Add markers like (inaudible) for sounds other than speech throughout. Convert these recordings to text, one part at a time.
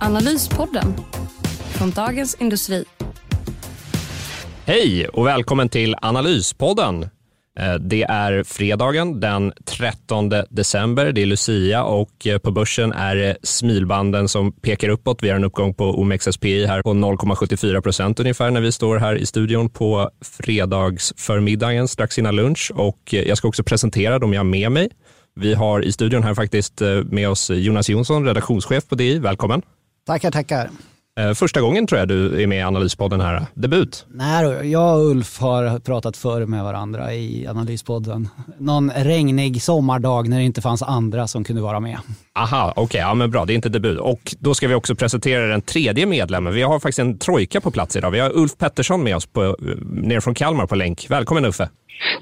Analyspodden från Dagens Industri. Hej och välkommen till Analyspodden. Eh, det är fredagen den 13 december. Det är Lucia och eh, på börsen är det smilbanden som pekar uppåt. Vi har en uppgång på OMXSPI här på 0,74 procent ungefär när vi står här i studion på fredagsförmiddagen strax innan lunch och eh, jag ska också presentera dem jag har med mig. Vi har i studion här faktiskt med oss Jonas Jonsson, redaktionschef på DI. Välkommen! Tackar, tackar. Eh, första gången tror jag du är med i Analyspodden här. Debut. Nej, jag och Ulf har pratat förr med varandra i Analyspodden. Någon regnig sommardag när det inte fanns andra som kunde vara med. Aha, okej, okay, ja, men bra. Det är inte debut. Och då ska vi också presentera den tredje medlemmen. Vi har faktiskt en trojka på plats idag. Vi har Ulf Pettersson med oss på, eh, ner från Kalmar på länk. Välkommen Uffe.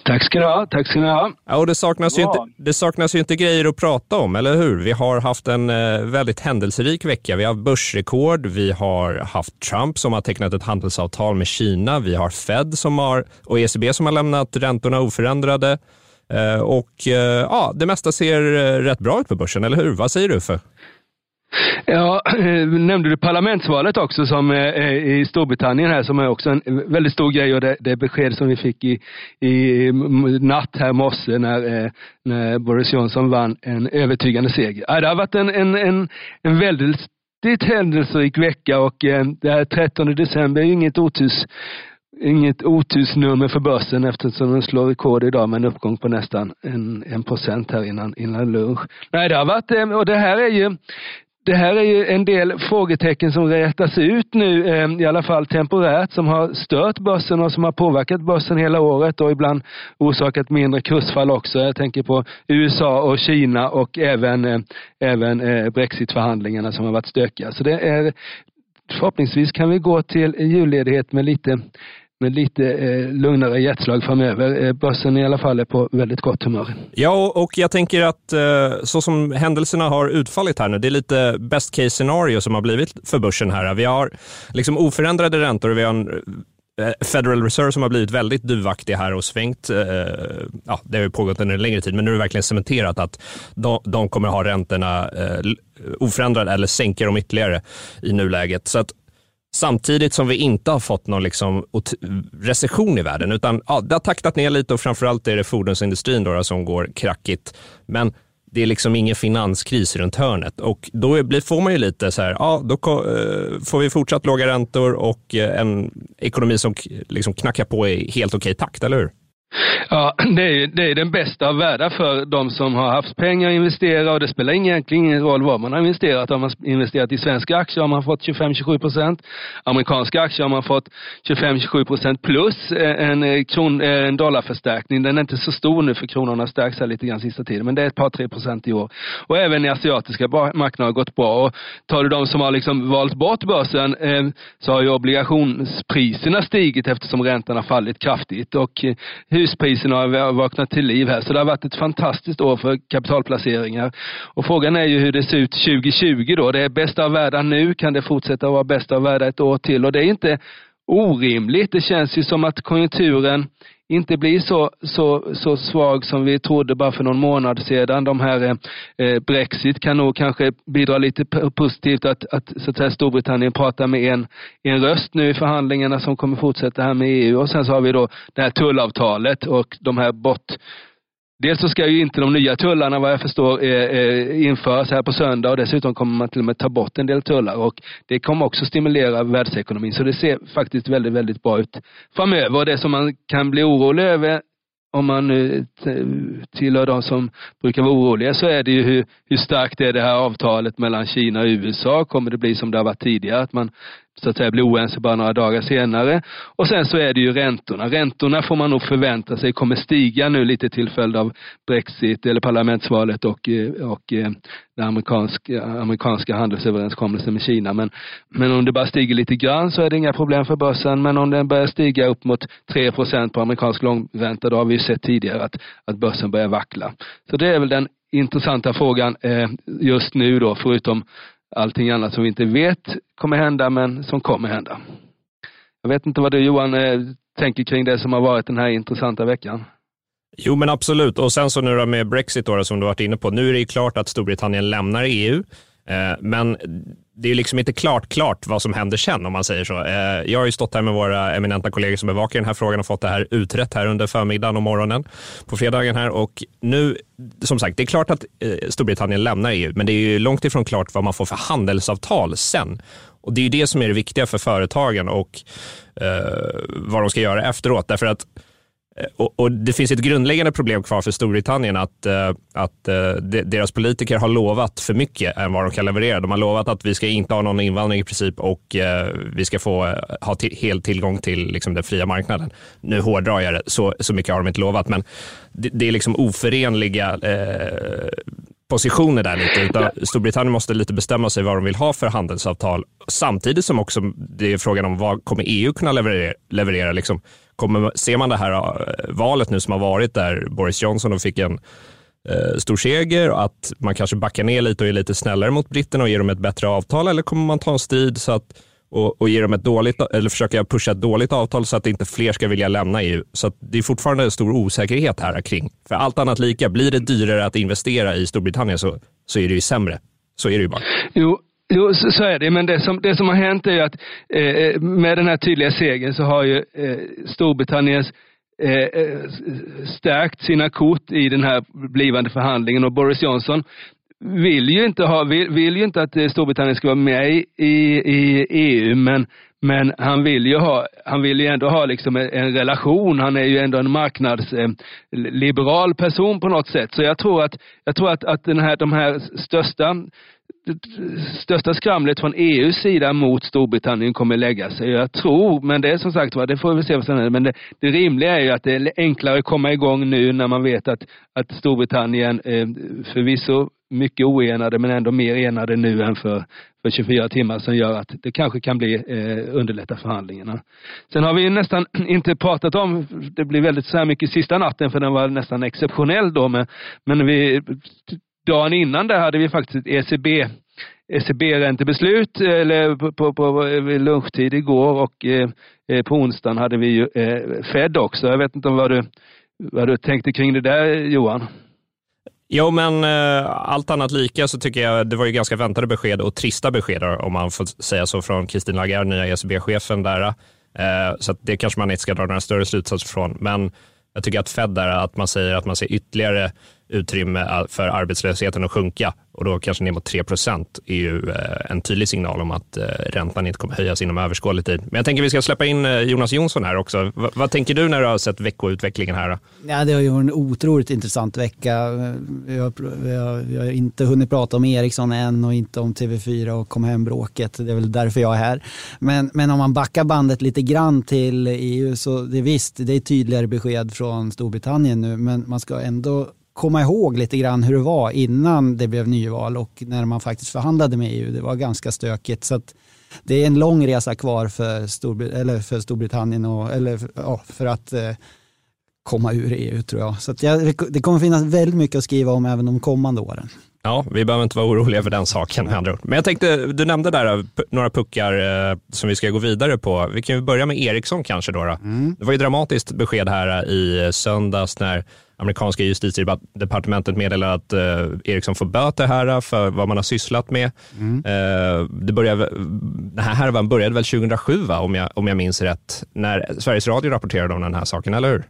Tack ska ni ha. Tack ska ni ha. Ja, och det, saknas ju inte, det saknas ju inte grejer att prata om, eller hur? Vi har haft en eh, väldigt händelserik vecka. Vi har börsrekord, vi har haft Trump som har tecknat ett handelsavtal med Kina, vi har Fed som har, och ECB som har lämnat räntorna oförändrade. Eh, och eh, ja, det mesta ser rätt bra ut på börsen, eller hur? Vad säger du för? Ja, eh, nämnde du parlamentsvalet också som är i Storbritannien här som är också en väldigt stor grej och det, det besked som vi fick i, i natt här morse när, när Boris Johnson vann en övertygande seger. Det har varit en, en, en, en väldigt händelserik vecka och det här 13 december är ju inget otus inget otursnummer för börsen eftersom den slår rekord idag med en uppgång på nästan en, en procent här innan, innan lunch. Nej, det har varit, och det här är ju, det här är ju en del frågetecken som rätas ut nu, eh, i alla fall temporärt, som har stört börsen och som har påverkat börsen hela året och ibland orsakat mindre kursfall också. Jag tänker på USA och Kina och även, eh, även eh, Brexitförhandlingarna som har varit stökiga. Så det är, förhoppningsvis kan vi gå till julledighet med lite med lite eh, lugnare hjärtslag framöver. Eh, börsen i alla fall är på väldigt gott humör. Ja, och jag tänker att eh, så som händelserna har utfallit här nu, det är lite best case scenario som har blivit för börsen här. Vi har liksom oförändrade räntor och vi har en eh, Federal Reserve som har blivit väldigt duvaktig här och svängt. Eh, ja, det har ju pågått under en längre tid, men nu är det verkligen cementerat att de, de kommer ha räntorna eh, oförändrade eller sänka dem ytterligare i nuläget. Så att Samtidigt som vi inte har fått någon liksom recession i världen, utan ja, det har taktat ner lite och framförallt är det fordonsindustrin då, som går krackigt. Men det är liksom ingen finanskris runt hörnet och då blir, får man ju lite så här, ja, då eh, får vi fortsatt låga räntor och eh, en ekonomi som liksom knackar på i helt okej takt, eller hur? Ja, (clears throat) det är, det är den bästa av världar för de som har haft pengar att investera och det spelar egentligen ingen roll vad man har investerat. Har man investerat i svenska aktier har man fått 25-27 procent. Amerikanska aktier har man fått 25-27 procent plus eh, en, eh, kron, eh, en dollarförstärkning. Den är inte så stor nu för kronan har stärkts här lite grann sista tiden, men det är ett par, tre procent i år. Och även i asiatiska marknader har gått bra. Och tar du de som har liksom valt bort börsen så har ju obligationspriserna stigit eftersom räntan har fallit kraftigt och huspriserna har vaknat till liv här. Så det har varit ett fantastiskt år för kapitalplaceringar. Och frågan är ju hur det ser ut 2020 då. Det är bästa av världar nu. Kan det fortsätta att vara bästa av världar ett år till? Och det är inte orimligt. Det känns ju som att konjunkturen inte blir så, så, så svag som vi trodde bara för någon månad sedan. De här eh, Brexit kan nog kanske bidra lite positivt att, att, så att säga, Storbritannien pratar med en, en röst nu i förhandlingarna som kommer fortsätta här med EU och sen så har vi då det här tullavtalet och de här bort Dels så ska ju inte de nya tullarna vad jag förstår eh, eh, införas här på söndag och dessutom kommer man till och med ta bort en del tullar och det kommer också stimulera världsekonomin så det ser faktiskt väldigt, väldigt bra ut framöver. Och det som man kan bli orolig över om man nu tillhör de som brukar vara oroliga så är det ju hur, hur starkt är det här avtalet mellan Kina och USA? Kommer det bli som det har varit tidigare? Att man så att säga blir oense bara några dagar senare. Och sen så är det ju räntorna. Räntorna får man nog förvänta sig kommer stiga nu lite till följd av Brexit eller parlamentsvalet och, eh, och eh, den amerikanska, amerikanska handelsöverenskommelsen med Kina. Men, men om det bara stiger lite grann så är det inga problem för börsen. Men om den börjar stiga upp mot 3% på amerikansk långränta, då har vi ju sett tidigare att, att börsen börjar vackla. Så det är väl den intressanta frågan eh, just nu då, förutom allting annat som vi inte vet kommer hända, men som kommer hända. Jag vet inte vad du Johan eh, tänker kring det som har varit den här intressanta veckan. Jo, men absolut. Och sen så nu då med Brexit då, som du varit inne på. Nu är det ju klart att Storbritannien lämnar EU, eh, men det är liksom inte klart klart vad som händer sen om man säger så. Eh, jag har ju stått här med våra eminenta kollegor som bevakar den här frågan och fått det här utrett här under förmiddagen och morgonen på fredagen här och nu, som sagt, det är klart att eh, Storbritannien lämnar EU, men det är ju långt ifrån klart vad man får för handelsavtal sen. Och det är ju det som är det viktiga för företagen och eh, vad de ska göra efteråt. Därför att Eh, Eh, och, och, Det finns ett grundläggande problem kvar för Storbritannien att, eh, att eh, deras politiker har lovat för mycket än vad de kan leverera. De har lovat att vi ska inte ha någon invandring i princip och vi ska få ha till, hel tillgång till liksom, den fria marknaden. Nu hårdrar jag det, så, så mycket har de inte lovat, men det, det är liksom oförenliga positioner där lite. Utan Storbritannien måste lite bestämma sig vad de vill ha för handelsavtal. Samtidigt som också det är frågan om vad kommer EU kunna leverera. leverera liksom Kommer, ser man det här eh, valet nu som har varit där Boris Johnson fick en eh, stor seger och att man kanske backar ner lite och är lite snällare mot britterna och ger dem ett bättre avtal eller kommer man ta en strid så att, och, och ge dem ett dåligt, eller försöka pusha ett dåligt avtal så att inte fler ska vilja lämna EU. Så det är fortfarande en stor osäkerhet här kring. För allt annat lika, blir det dyrare att investera i Storbritannien så, så är det ju sämre. Så är det ju bara. Jo, Jo, så, är det. Men det som, det som har hänt är ju att eh, eh med den här tydliga segern så har ju eh, Storbritanniens eh, eh, stärkt sina kort i den här blivande förhandlingen och Boris Johnson vill ju inte, ha, vill, vill ju inte att eh, Storbritannien ska vara med i, i EU, men, men han vill ju ha, han vill ju ändå ha liksom en, en relation. Han är ju ändå en marknadsliberal person på något sätt. Så jag tror att, jag tror att, att den här, de här största största skramlet från EUs sida mot Storbritannien kommer lägga sig. Jag tror, men det är som sagt det får vi se vad som händer. Men det, det rimliga är ju att det är enklare att komma igång nu när man vet att, att Storbritannien eh, förvisso mycket oenade men ändå mer enade nu än för, för 24 timmar som gör att det kanske kan bli eh, underlätta förhandlingarna. Sen har vi nästan (clears throat) inte pratat om, det blir väldigt så här mycket sista natten för den var nästan exceptionell då, men, men vi dagen innan där hade vi faktiskt ett ECB ECB-räntebeslut eller på, på, på eh, lunchtid igår och eh, eh, på onsdagen hade vi ju eh, Fed också. Jag vet inte vad du, vad du tänkte kring det där Johan? Jo, men eh, allt annat lika så tycker jag det var ju ganska väntade besked och trista besked om man får säga så från Christine Lagarde, nya ECB-chefen där. Eh, så det kanske man inte ska dra några större slutsatser från. Men jag tycker att Fed där, att man säger att man ser ytterligare utrymme för arbetslösheten att sjunka och då kanske ner mot 3 procent är ju eh, en tydlig signal om att eh, räntan inte kommer höjas inom överskådlig tid. Men jag tänker vi ska släppa in eh, Jonas Jonsson här också. V vad tänker du när du har sett veckoutvecklingen här? Ja, det har ju varit en otroligt intressant vecka. Vi har, vi, har, vi har, inte hunnit prata om Ericsson än och inte om TV4 och kom hem-bråket. Det är väl därför jag är här. Men, men om man backar bandet lite grann till EU så det visst, det är tydligare besked från Storbritannien nu men man ska ändå komma ihåg lite grann hur det var innan det blev nyval och när man faktiskt förhandlade med EU. Det var ganska stökigt. Så det är en lång resa kvar för, Storbrit eller för Storbritannien och, eller, ja, för att eh, komma ur EU tror jag. Så ja, det kommer finnas väldigt mycket att skriva om även de kommande åren. Ja, vi behöver inte vara oroliga för den saken med andra ord. Men jag tänkte, du nämnde där några puckar eh, som vi ska gå vidare på. Vi kan ju börja med Ericsson kanske då. då. Mm. Det var ju dramatiskt besked här i söndags när amerikanska justitiedepartementet meddelar att eh, Ericsson får böter här för vad man har sysslat med. Mm. Eh, det började, den här härvan började väl 2007 va? Om, jag, om jag minns rätt, när Sveriges Radio rapporterade om den här saken, eller hur?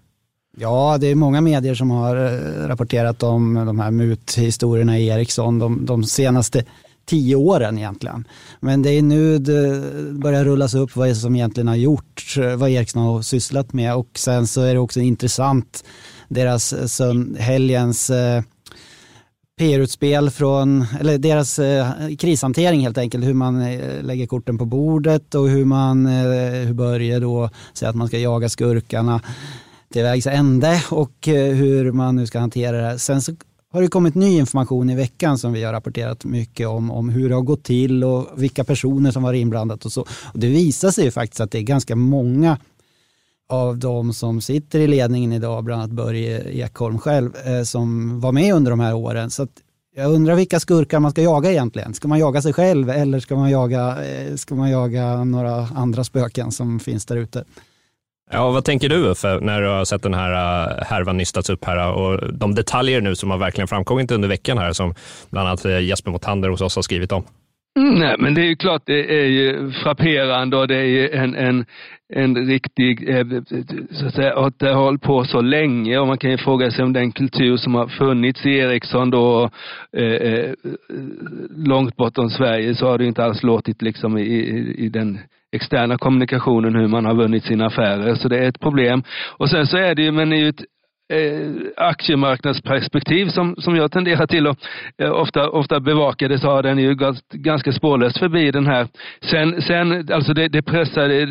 Ja, det är många medier som har eh, rapporterat om de här muthistorierna i Ericsson de, de senaste tio åren egentligen. Men det är nu det börjar rullas upp vad som egentligen har gjort, vad Ericsson har sysslat med och sen så är det också intressant deras eh, sönd, helgens eh, PR-utspel från, eller deras eh, krishantering helt enkelt, hur man eh, lägger korten på bordet och hur man, eh, hur Börje då säger att man ska jaga skurkarna till vägs ände och eh, hur man nu ska hantera det här. Sen så har det kommit ny information i veckan som vi har rapporterat mycket om, om hur det har gått till och vilka personer som var inblandat och så. Och det visar sig ju faktiskt att det är ganska många av de som sitter i ledningen idag, bland annat Börje Ekholm själv, eh, som var med under de här åren. Så jag undrar vilka skurkar man ska jaga egentligen. Ska man jaga sig själv eller ska man jaga, eh, ska man jaga några andra spöken som finns där ute? Ja, vad tänker du Uffe, när du har sett den här eh, härvan nystats upp här och de detaljer nu som har verkligen framkommit under veckan här som bland annat Jesper Motander hos oss har skrivit om? Nej, men det är ju klart det är ju frapperande och det är ju en, en, en riktig, eh, så att säga, att det har hållit på så länge och man kan ju fråga sig om den kultur som har funnits i Ericsson då eh, eh långt bortom Sverige så har det inte alls låtit liksom i, i, i den externa kommunikationen hur man har vunnit sina affärer. Så det är ett problem. Och sen så är det ju, men det är ju ett eh, aktiemarknadsperspektiv som, som jag tenderar till att eh, ofta, ofta bevaka det så har den ju gått ganska spårlöst förbi den här. Sen, sen alltså det, det pressade eh,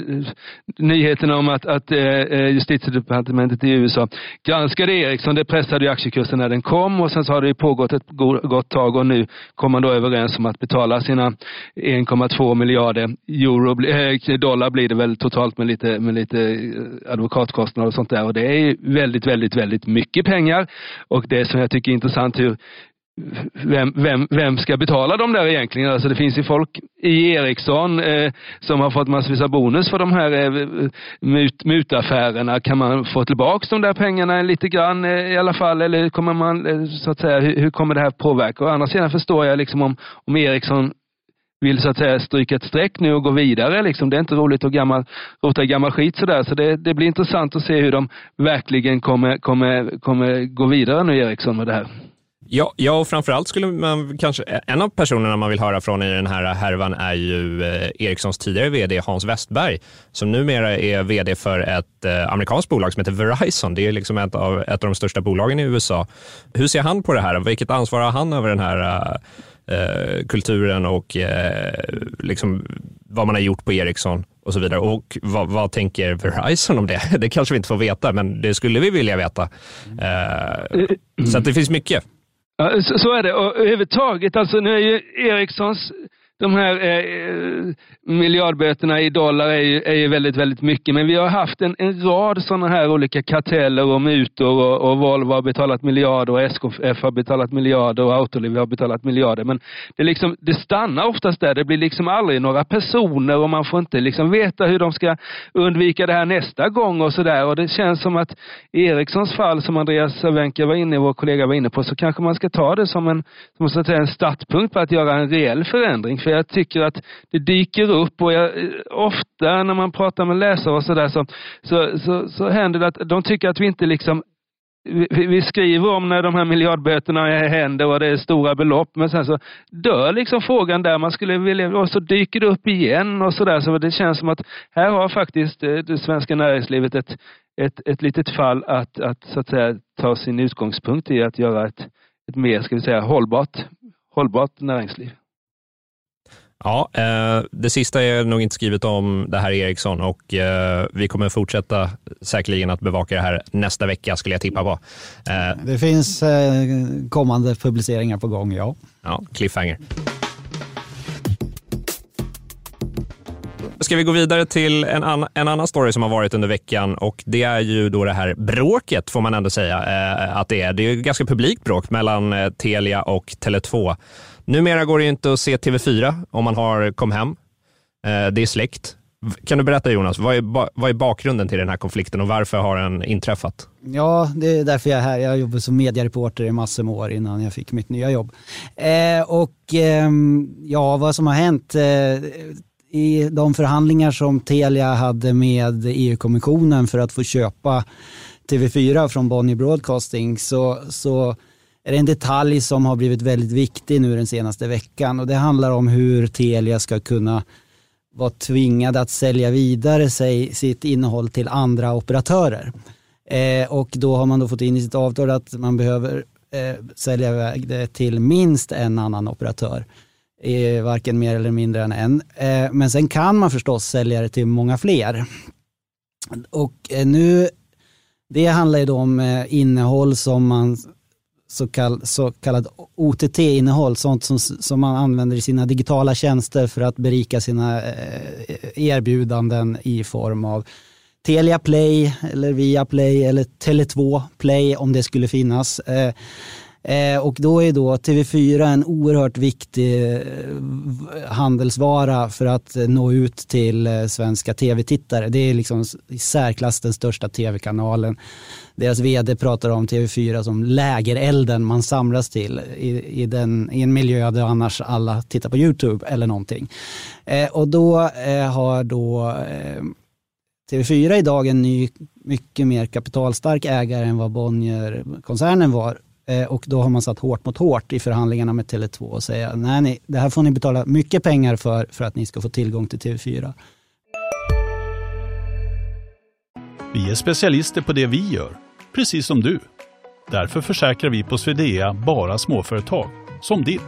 nyheterna om att, att eh, eh justitiedepartementet i USA granskade Ericsson. Det pressade ju aktiekursen när den kom och sen så har det ju pågått ett gott tag och nu kom man då överens om att betala sina 1,2 miljarder euro, eh, dollar blir det väl totalt med lite, med lite eh, advokatkostnader och sånt där och det är ju väldigt, väldigt, väldigt väldigt mycket pengar. Och det som jag tycker är intressant hur vem, vem, vem ska betala dem där egentligen? Alltså det finns ju folk i Ericsson eh, som har fått massvis av bonus för de här eh, mut, mutaffärerna. Kan man få tillbaka de där pengarna lite grann eh, i alla fall? Eller kommer man, eh, så att säga, hur, hur, kommer det här påverka? Å andra sidan förstår jag liksom om, om Ericsson vill så att säga stryka ett streck nu och gå vidare. Liksom. Det är inte roligt att gammal, rota i gammal skit sådär. Så det, det blir intressant att se hur de verkligen kommer, kommer, kommer gå vidare nu Ericsson med det här. Ja, ja, och framförallt skulle man kanske, en av personerna man vill höra från i den här härvan är ju eh, Ericssons tidigare vd Hans Westberg, som numera är vd för ett eh, amerikanskt bolag som heter Verizon. Det är liksom ett av, ett av de största bolagen i USA. Hur ser han på det här? Vilket ansvar har han över den här eh, eh, kulturen och eh, liksom vad man har gjort på Ericsson och så vidare. Och vad, vad, tänker Verizon om det? (laughs) Det kanske vi inte får veta, men det skulle vi vilja veta. Eh, så det finns mycket. Ja, så, så, är det. Och överhuvudtaget, alltså nu är ju Ericssons de här eh, eh, miljardböterna i dollar är ju, är ju väldigt, väldigt mycket. Men vi har haft en, en rad sådana här olika karteller och mutor och, och Volvo har betalat miljarder och SKF har betalat miljarder och Autoliv har betalat miljarder. Men det, liksom, det stannar oftast där. Det blir liksom aldrig några personer och man får inte liksom veta hur de ska undvika det här nästa gång och sådär. Och det känns som att i Ericssons fall, som Andreas Savenka var inne, vår kollega var inne på, så kanske man ska ta det som en, som så att säga, en startpunkt på att göra en reell förändring. För jag tycker att det dyker upp och jag, ofta när man pratar med läsare och sådär så, så, så, så händer det att de tycker att vi inte liksom vi, vi skriver om när de här miljardböterna händer och det är stora belopp, men sen så dör liksom frågan där. Man skulle vilja, och så dyker det upp igen och sådär. Så det känns som att här har faktiskt eh, det svenska näringslivet ett, ett, ett litet fall att, att, så att säga, ta sin utgångspunkt i att göra ett, ett mer, ska vi säga, hållbart, hållbart näringsliv. Ja, eh, det sista är nog inte skrivet om det här Ericsson och eh, vi kommer fortsätta säkerligen att bevaka det här nästa vecka skulle jag tippa på. Eh, det finns kommande publiceringar på gång, ja. Ja, cliffhanger. Ska vi gå vidare till en, an en annan story som har varit under veckan och det är ju då det här bråket får man ändå säga att det är. Det är ett ganska publikt bråk mellan Telia och Tele2 Numera går det inte att se TV4 om man har kom hem. Eh, det är släkt. Kan du berätta Jonas, vad är, vad är bakgrunden till den här konflikten och varför har den inträffat? Ja, det är därför jag är här. Jag jobbade som mediereporter i massor med år innan jag fick mitt nya jobb. Eh, och eh, ja, vad som har hänt. Eh, I de förhandlingar som Telia hade med EU-kommissionen för att få köpa TV4 från Bonnier Broadcasting så, så är det en detalj som har blivit väldigt viktig nu den senaste veckan och det handlar om hur Telia ska kunna vara tvingade att sälja vidare sig, sitt innehåll till andra operatörer. Eh, och då har man då fått in i sitt avtal att man behöver eh, sälja iväg det till minst en annan operatör. Eh, varken mer eller mindre än en. Eh, men sen kan man förstås sälja det till många fler. Och eh, nu, det handlar ju då om eh, innehåll som man så, kall, så kallad OTT-innehåll, sånt som, som man använder i sina digitala tjänster för att berika sina eh, erbjudanden i form av Telia Play eller Viaplay eller Tele2 Play om det skulle finnas. Eh, Eh, och då är då TV4 en oerhört viktig eh, handelsvara för att eh, nå ut till eh, svenska tv-tittare. Det är liksom i särklass den största tv-kanalen. Deras vd pratar om TV4 som lägerelden man samlas till i, i, den, i en miljö där annars alla tittar på YouTube eller någonting. och då har då TV4 idag en ny, mycket mer kapitalstark ägare än vad Bonnier-koncernen var Eh, och då har man satt hårt mot hårt i förhandlingarna med Tele2 och säga nej, nej, det här får ni betala mycket pengar för, för att ni ska få tillgång till TV4. Vi är specialister på det vi gör, precis som du. Därför försäkrar vi på Swedea bara småföretag, som ditt.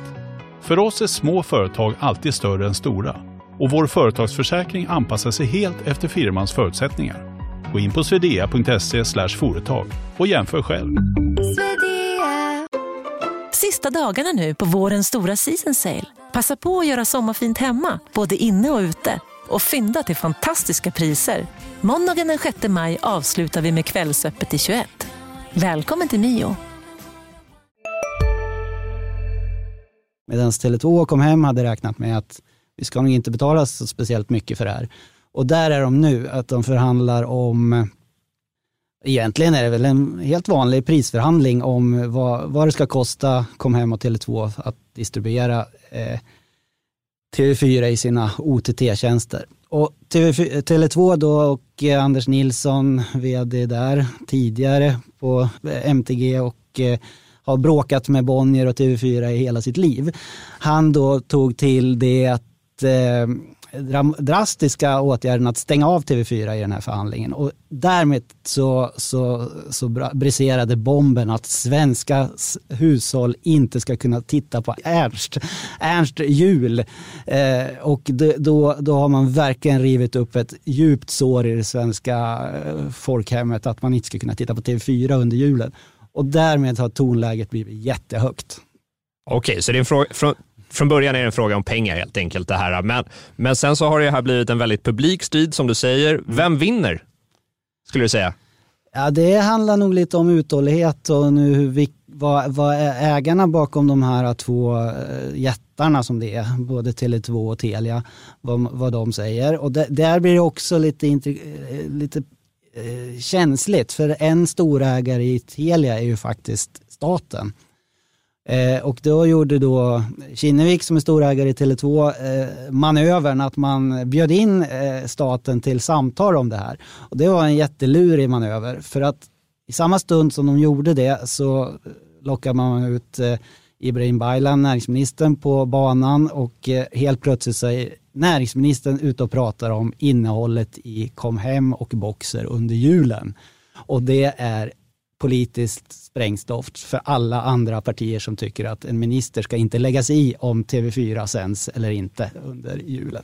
För oss är små företag alltid större än stora och vår företagsförsäkring anpassar sig helt efter firmans förutsättningar. Gå in på swedea.se företag och jämför själv. Sista dagarna nu på vårens stora season sale. Passa på att göra sommarfint hemma, både inne och ute. Och fynda till fantastiska priser. Måndagen den 6 maj avslutar vi med Kvällsöppet i 21. Välkommen till Mio. Medan Tele2 kom hem hade räknat med att vi ska nog inte betala så speciellt mycket för det här. Och där är de nu, att de förhandlar om Egentligen är det väl en helt vanlig prisförhandling om vad, vad det ska kosta kom hem och Tele2 att distribuera eh, TV4 i sina OTT-tjänster. Och TV, Tele2 då och eh, Anders Nilsson, vd där tidigare på eh, MTG och eh, har bråkat med Bonnier och TV4 i hela sitt liv. Han då tog till det att eh, drastiska åtgärden att stänga av TV4 i den här förhandlingen. Och därmed så, så, så briserade bomben att svenska hushåll inte ska kunna titta på Ernst, Ernst jul. Eh, och det, då, då har man verkligen rivit upp ett djupt sår i det svenska eh, folkhemmet att man inte ska kunna titta på TV4 under julen. Och därmed har tonläget blivit jättehögt. Okej, så det är en fråga, från början är det en fråga om pengar helt enkelt det här. Men, men sen så har det här blivit en väldigt publik strid som du säger. Vem vinner? Skulle du säga? Ja, det handlar nog lite om uthållighet och nu hur vad, vad ägarna bakom de här två eh, jättarna som det är, både Tele2 och Telia, vad, vad de säger. Och det, där blir det också lite, eh, lite eh, känsligt, för en storägare i Telia är ju faktiskt staten. Eh, och då gjorde då Kinnevik som är storägare i Tele2 eh, manövern att man bjöd in eh, staten till samtal om det här. Och det var en jättelurig manöver för att i samma stund som de gjorde det så lockade man ut eh, Ibrahim Baylan, näringsministern, på banan och eh, helt plötsligt så är näringsministern ute och pratar om innehållet i Kom hem och Boxer under julen. Och det är politiskt sprängstoff för alla andra partier som tycker att en minister ska inte lägga sig i om TV4 sänds eller inte under julen.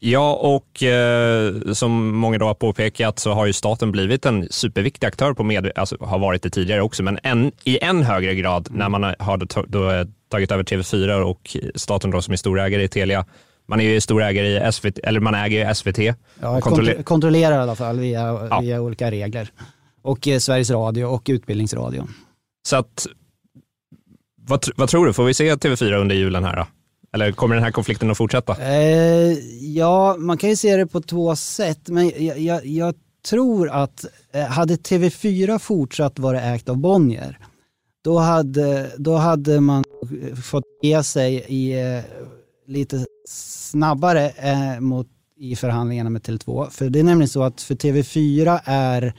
Ja, och eh, som många då har påpekat så har ju staten blivit en superviktig aktör på med, alltså har varit det tidigare också, men en, i än högre grad när man har då, då, tagit över TV4 och staten då som är storägare i Telia. Man är ju storägare i SVT, eller man äger SVT. Ja, kontroller kontrollerar i alla fall via, ja. via olika regler och eh, Sveriges Radio och Utbildningsradion. Så att, vad, vad tror du, får vi se TV4 under julen här då? Eller kommer den här konflikten att fortsätta? Eh, ja, man kan ju se det på två sätt, men jag, jag, jag tror att eh, hade TV4 fortsatt vara ägt av Bonnier, då hade, då hade man fått ge sig i, eh, lite snabbare eh, mot, i förhandlingarna med Tele2. För det är nämligen så att för TV4 är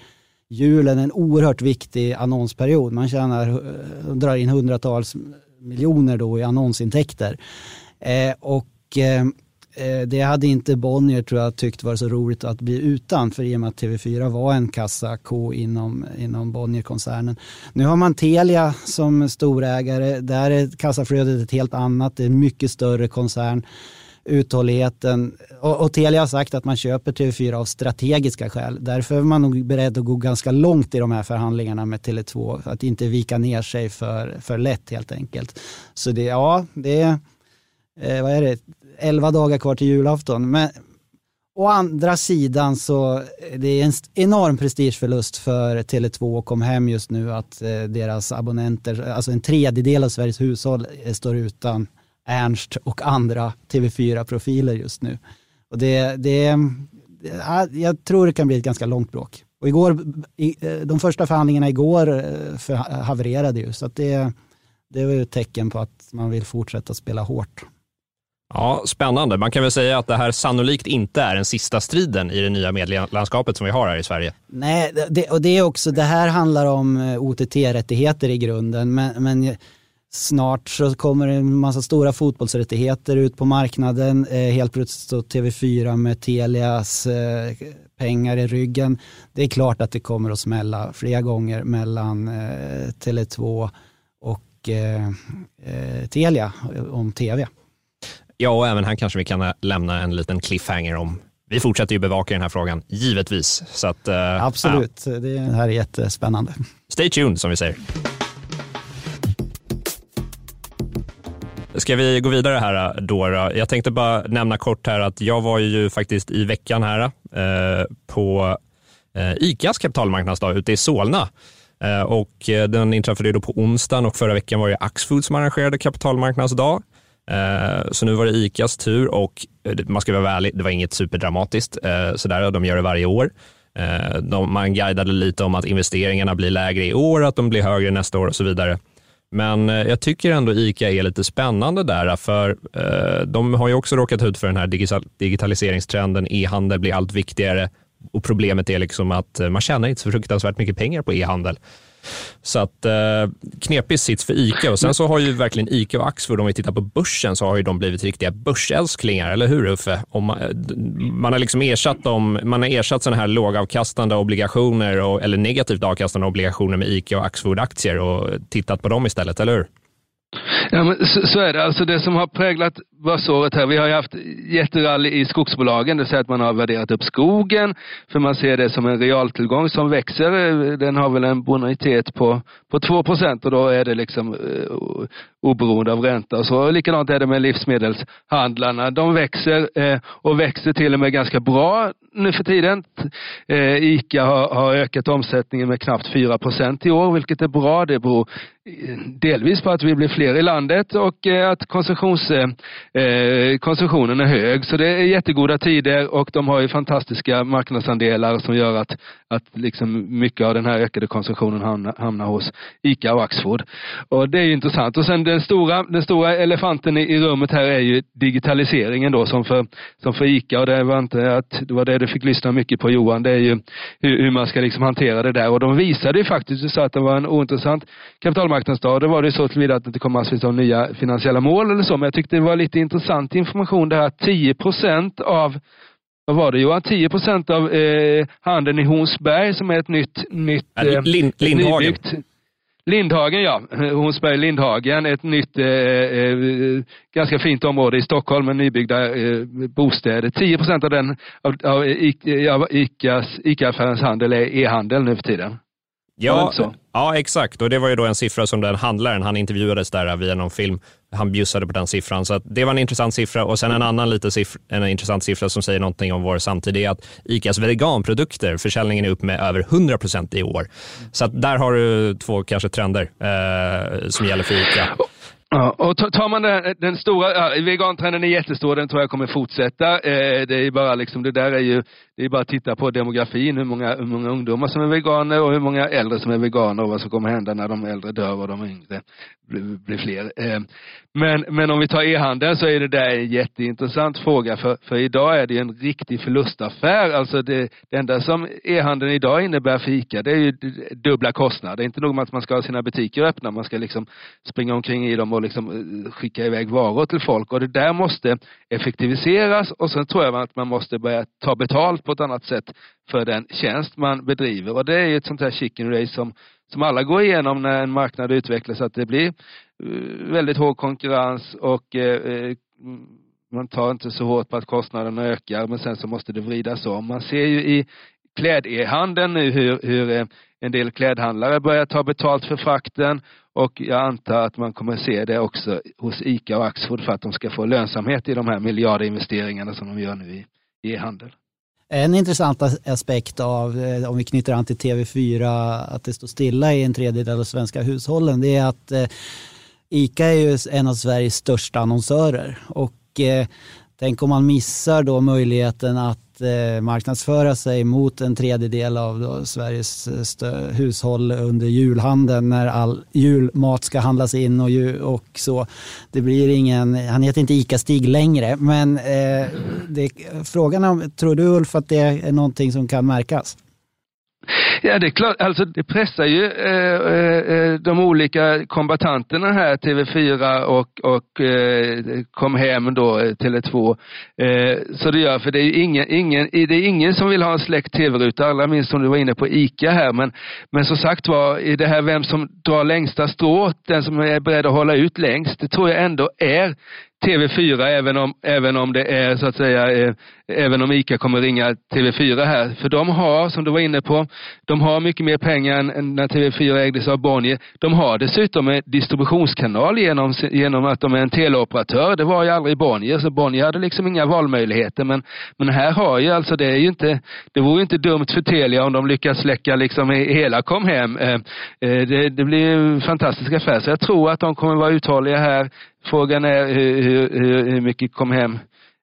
julen en oerhört viktig annonsperiod. Man tjänar, eh, drar in hundratals miljoner då i annonsintäkter. Eh, och eh, eh, det hade inte Bonnier tror jag tyckt var så roligt att bli utan för i och med att TV4 var en kassako inom, inom Bonnier-koncernen. Nu har man Telia som storägare, där är kassaflödet ett helt annat, det är en mycket större koncern uthålligheten. Och, och Telia har sagt att man köper TV4 av strategiska skäl. Därför är man nog beredd att gå ganska långt i de här förhandlingarna med Tele2. Att inte vika ner sig för, för lätt helt enkelt. Så det, ja, det är, eh, vad är det, 11 dagar kvar till julafton. Men å andra sidan så eh, det är en enorm prestigeförlust för Tele2 och Comhem just nu att eh, deras abonnenter, alltså en tredjedel av Sveriges hushåll eh, står utan Ernst och andra TV4-profiler just nu. Och det, det, jag tror det kan bli ett ganska långt bråk. Och igår, de första förhandlingarna igår eh, för, havererade ju, så att det, det var ju ett tecken på att man vill fortsätta spela hårt. Ja, Spännande. Man kan väl säga att det här sannolikt inte är den sista striden i det nya medielandskapet som vi har här i Sverige. Nej, det, och det är också, det här handlar om eh, OTT-rättigheter i grunden, men, men Snart så kommer en massa stora fotbollsrättigheter ut på marknaden. Eh, helt plötsligt står TV4 med Telias eh, pengar i ryggen. Det är klart att det kommer att smälla flera gånger mellan eh, Tele2 och eh, eh, Telia om tv. Ja, och även här kanske vi kan lämna en liten cliffhanger om vi fortsätter ju bevaka den här frågan, givetvis. Så att, eh, Absolut, ja. det här är jättespännande. Stay tuned som vi säger. Ska vi gå vidare här då, då? Jag tänkte bara nämna kort här att jag var ju faktiskt i veckan här eh, på eh, ICAs kapitalmarknadsdag ute i Solna. Eh, och eh, den inträffade då på onsdagen och förra veckan var det Axfood som arrangerade kapitalmarknadsdag. Eh, så nu var det ICAs tur och eh, man ska vara ärlig, det var inget superdramatiskt. Sådär, de gör det varje år. De, man guidade lite om att investeringarna blir lägre i år, att de blir högre nästa år och så vidare. Men eh, jag tycker ändå ICA är lite spännande där, för eh, de har ju också råkat ut för den här digitaliseringstrenden. E-handel blir allt viktigare och problemet är liksom att eh, man tjänar inte så fruktansvärt mycket pengar på e-handel. Så att eh, knepig sits för ICA och sen så har ju verkligen ICA och Axfood, om vi tittar på börsen, så har ju de blivit riktiga börsälsklingar, eller hur Uffe? Om man, man har liksom ersatt dem, man har ersatt sådana här lågavkastande obligationer och, eller negativt avkastande obligationer med ICA och Axfood-aktier och tittat på dem istället, eller hur? Ja, men så, så, är det. Alltså det som har präglat börsåret här, vi har ju haft jätterally i skogsbolagen, det vill säga att man har värderat upp skogen, för man ser det som en realtillgång som växer. Den har väl en bonitet på, på 2 procent och då är det liksom eh, oberoende av ränta och så. Likadant är det med livsmedelshandlarna. De växer eh, och växer till och med ganska bra nu för tiden. Eh, ICA har, har ökat omsättningen med knappt 4 procent i år, vilket är bra. Det beror eh, delvis på att vi blir fler i landet och att konsumtions Eh, konsumtionen är hög. Så det är jättegoda tider och de har ju fantastiska marknadsandelar som gör att, att liksom mycket av den här ökade konsumtionen hamnar, hamnar hos ICA och Axfood. Och det är ju intressant. Och sen den stora, den stora elefanten i, i rummet här är ju digitaliseringen då som för, som för ICA och det var inte att det var det du fick lyssna mycket på Johan. Det är ju hur, hur man ska liksom hantera det där och de visade ju faktiskt, du sa att det var en ointressant kapitalmarknadsdag. Då var det så tillvida att det inte kom massvis av nya finansiella mål eller så men jag tyckte det var lite intressant information det här 10 procent av vad var det Johan? 10 procent av eh, handeln i Hornsberg som är ett nytt, nytt eh, Lind, Lindhagen. Nybyggt. Lindhagen ja, Hornsberg Lindhagen, ett nytt eh, eh, ganska fint område i Stockholm med nybyggda eh, bostäder. 10 procent av den av, av, av ICAs, ICA-affärens handel är e-handel nu för tiden. Ja, ja, exakt. Och det var ju då en siffra som den handlaren, han intervjuades där via någon film, han bjussade på den siffran. Så det var en intressant siffra. Och sen en annan lite siffra, en intressant siffra som säger någonting om vår samtid är att ICAs veganprodukter, försäljningen är upp med över 100 procent i år. Så där har du två kanske trender eh, som gäller för ICA. Ja, och tar man den, den stora, ja, vegantrenden är jättestor, den tror jag kommer fortsätta. Eh, det är bara liksom, det där är ju, det är bara att titta på demografin, hur många, hur många ungdomar som är veganer och hur många äldre som är veganer och vad som kommer hända när de äldre dör och de yngre blir, blir fler. Eh, men, men om vi tar e-handeln så är det där en jätteintressant fråga för, för idag är det en riktig förlustaffär. Alltså det, det enda som e-handeln idag innebär för ICA det är ju dubbla kostnader. Det är inte nog med att man ska ha sina butiker öppna, man ska liksom springa omkring i dem och liksom eh, skicka iväg varor till folk och det där måste effektiviseras och sen tror jag att man måste börja ta betalt på ett annat sätt för den tjänst man bedriver och det är ju ett sånt här chicken race som, som alla går igenom när en marknad utvecklas att det blir eh, väldigt hård konkurrens och eh, eh, man tar inte så hårt på att kostnaderna ökar men sen så måste det vridas om. Man ser ju i kläd-e-handeln nu hur, hur eh, en del klädhandlare börjar ta betalt för frakten och jag antar att man kommer se det också hos ICA och Axfood för att de ska få lönsamhet i de här miljardinvesteringarna som de gör nu i e-handel. En intressant aspekt av, eh, om vi knyter an till TV4, att det står stilla i en tredjedel av svenska hushållen, det är att eh, ICA är ju en av Sveriges största annonsörer. Och eh, tänk om man missar då möjligheten att eh, marknadsföra sig mot en tredjedel av då, Sveriges eh, hushåll under julhandeln när all julmat ska handlas in och, och så. Det blir ingen, han heter inte ICA-Stig längre, men eh, det, frågan om, tror du Ulf att det är någonting som kan märkas? Ja, det är klart. Alltså, det pressar ju eh, eh, eh de olika kombatanterna här, TV4 och, och eh, Kom hem då, eh, Tele2. Eh, så det gör, för det är ju ingen, ingen, det är ingen som vill ha en släckt TV-ruta, allra minst som du var inne på ICA här. Men, men som sagt var, i det här vem som drar längsta strået, den som är beredd att hålla ut längst, det tror jag ändå är TV4 även om, även om det är så att säga, eh, även om ICA kommer ringa TV4 här. För de har, som du var inne på, de har mycket mer pengar än när TV4 ägdes av Bonnier. De har dessutom en distributionskanal genom, genom att de är en teleoperatör. Det var ju aldrig Bonnier, så Bonnier hade liksom inga valmöjligheter. Men, men här har ju alltså, det är ju inte, det vore ju inte dumt för Telia om de lyckas släcka liksom hela kom hem. Eh, eh, det, det blir en fantastisk affär. Så jag tror att de kommer vara uthålliga här. Frågan är hur, hur, hur mycket kom hem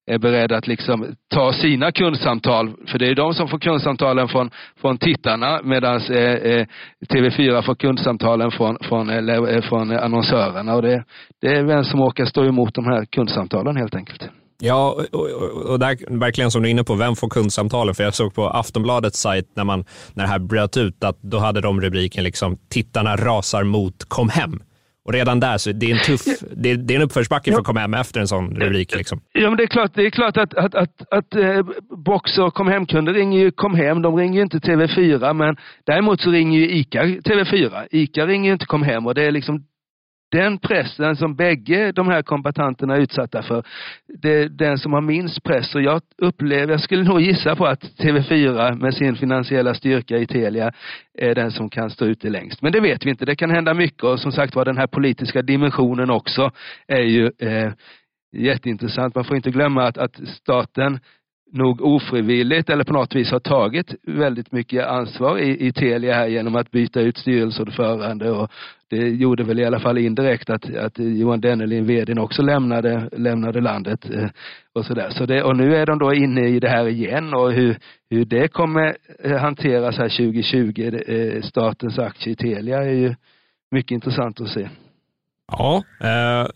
är beredda att liksom ta sina kundsamtal, för det är de som får kundsamtalen från, från tittarna medan eh, eh TV4 får kundsamtalen från, från, eh, eller, eh, från annonsörerna och det, det är vem som orkar stå emot de här kundsamtalen helt enkelt. Ja, och, och där, verkligen som du är inne på, vem får kundsamtalen? För jag såg på Aftonbladets sajt när, man, när det här bröt ut att då hade de rubriken liksom “Tittarna rasar mot kom hem”. Och redan där, så det är en tuff, det är, det är en uppförsbacke för att komma hem efter en sån rubrik. Liksom. Ja, men det är klart, det är klart att, att, att, att eh, Box och kom hem-kunder ringer ju kom hem, de ringer ju inte TV4, men däremot så ringer ju ICA TV4. ICA ringer ju inte kom hem och det är liksom den pressen som bägge de här kombatanterna är utsatta för, det är den som har minst press. Och jag upplever, jag skulle nog gissa på att TV4 med sin finansiella styrka i Telia är den som kan stå ute längst. Men det vet vi inte. Det kan hända mycket och som sagt var den här politiska dimensionen också är ju eh, jätteintressant. Man får inte glömma att, att staten nog ofrivilligt eller på något vis har tagit väldigt mycket ansvar i, i Telia här genom att byta ut styrelseordförande och det gjorde väl i alla fall indirekt att, att Johan Dennelin, vdn, också lämnade, lämnade landet eh, Och, så där. Så det, och nu är de då inne i det här igen och hur, hur det kommer eh, hanteras här 2020, eh, statens aktie i Telia är ju mycket intressant att se. Ja,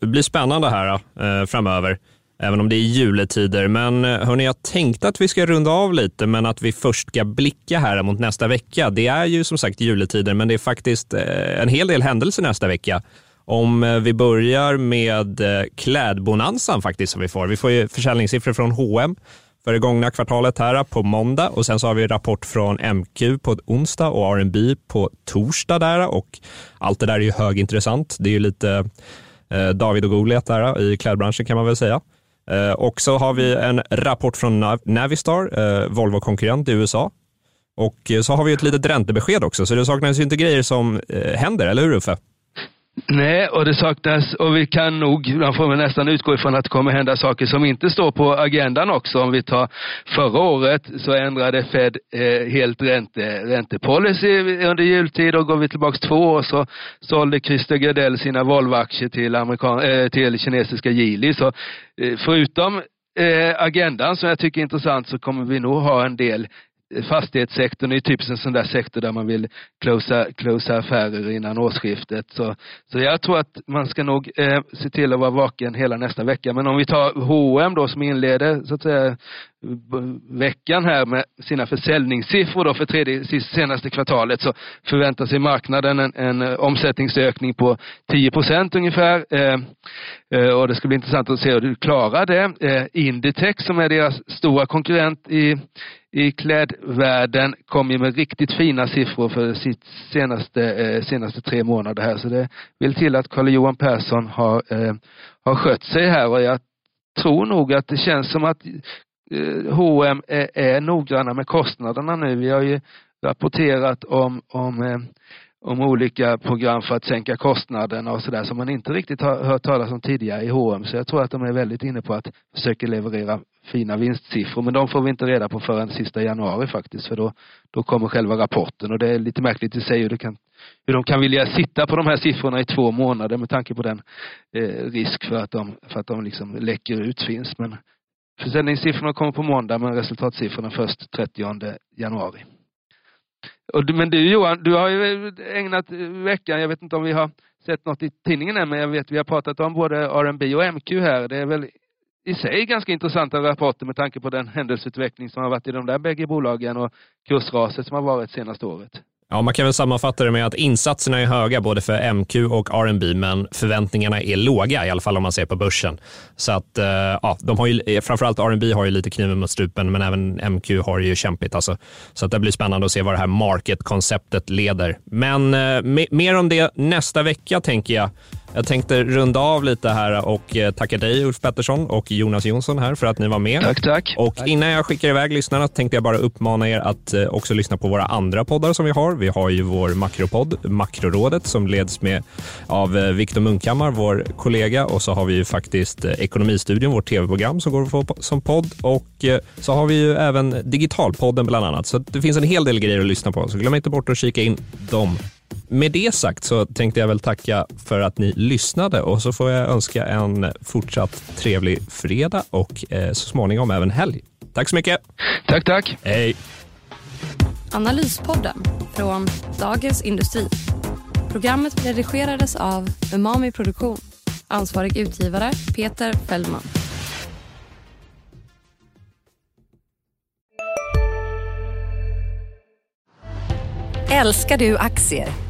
det blir spännande här framöver även om det är juletider. Men eh, hörni, jag tänkte att vi ska runda av lite, men att vi först ska blicka här mot nästa vecka. Det är ju som sagt juletider, men det är faktiskt eh, en hel del händelser nästa vecka. Om eh, vi börjar med klädbonansan faktiskt som vi får. Vi får ju försäljningssiffror från H&M för det gångna kvartalet här på måndag och sen så har vi rapport från MQ på onsdag och R&B på torsdag där och allt det där är ju högintressant. Det är ju lite David och Goliat där i klädbranschen kan man väl säga. Eh, och så har vi en rapport från Navistar, eh, Volvo-konkurrent i USA. Och eh, så har vi ett litet räntebesked också, så det saknas ju inte grejer som händer, eller hur Uffe? Nej, och det saknas, och vi kan nog, man får väl nästan utgå ifrån att det kommer hända saker som inte står på agendan också. Om vi tar förra året så ändrade Fed eh, helt ränte, räntepolicy under jultid och går vi tillbaks två år så sålde Christer Gardell sina Volvo-aktier till, amerikan, eh, till kinesiska Geely. Så eh, förutom eh, agendan som jag tycker är intressant så kommer vi nog ha en del fastighetssektorn är typiskt en sån där sektor där man vill closea, closea affärer innan årsskiftet. Så, så jag tror att man ska nog eh, se till att vara vaken hela nästa vecka. Men om vi tar H&M då som inleder så att säga veckan här med sina försäljningssiffror då för tredje, senaste kvartalet så förväntar sig marknaden en, en eh, omsättningsökning på 10 procent ungefär. Eh, eh, och det ska bli intressant att se hur du klarar det. Eh, Inditex som är deras stora konkurrent i i klädvärlden kom ju med riktigt fina siffror för sitt senaste, eh, senaste tre månader här. Så det vill till att Carl-Johan Persson har, eh, har skött sig här och jag tror nog att det känns som att eh, H&M är, är noggranna med kostnaderna nu. Vi har ju rapporterat om, om eh, om olika program för att sänka kostnaderna och sådär som man inte riktigt har hört talas om tidigare i H&M. Så jag tror att de är väldigt inne på att försöka leverera fina vinstsiffror. Men de får vi inte reda på förrän sista januari faktiskt. För då, då kommer själva rapporten och det är lite märkligt i sig hur, det kan, hur de kan vilja sitta på de här siffrorna i två månader med tanke på den eh, risk för att de, för att de liksom läcker ut finns. Men försäljningssiffrorna kommer på måndag men resultatsiffrorna först 30 januari. Och, men du Johan, du har ju eh, ägnat eh, veckan, jag vet inte om vi har sett något i tidningen än, men jag vet vi har pratat om både R&B och MQ här. Det är väl i sig ganska intressanta rapporter med tanke på den händelseutveckling som har varit i de där bägge bolagen och kursraset som har varit senaste året. Ja, man kan väl sammanfatta det med att insatserna är höga både för MQ och R&B men förväntningarna är låga, i alla fall om man ser på börsen. Så att, eh, ja, de har ju, eh, framförallt R&B har ju lite kniven mot strupen, men även MQ har ju kämpigt. Alltså. Så att det blir spännande att se vad det här market-konceptet leder. Men eh, mer om det nästa vecka, tänker jag. Jag tänkte runda av lite här och eh, tacka dig Ulf Pettersson och Jonas Jonsson här för att ni var med. Tack, tack. Och innan jag skickar iväg lyssnarna tänkte jag bara uppmana er att eh, också lyssna på våra andra poddar som vi har. Vi har ju vår makropodd, Makrorådet, som leds med av eh, Viktor Munkhammar, vår kollega. Och så har vi ju faktiskt Ekonomistudion, vårt tv-program som går att få som podd. Och så har vi ju även Digitalpodden bland annat. Så det finns en hel del grejer att lyssna på. Så glöm inte bort att kika in dem med det sagt så tänkte jag väl tacka för att ni lyssnade och så får jag önska en fortsatt trevlig fredag och eh, så småningom även helg. Tack så mycket. Tack, tack. Hej. Analyspodden från Dagens Industri. Programmet redigerades av Umami Produktion. Ansvarig utgivare Peter Fellman. Älskar du aktier?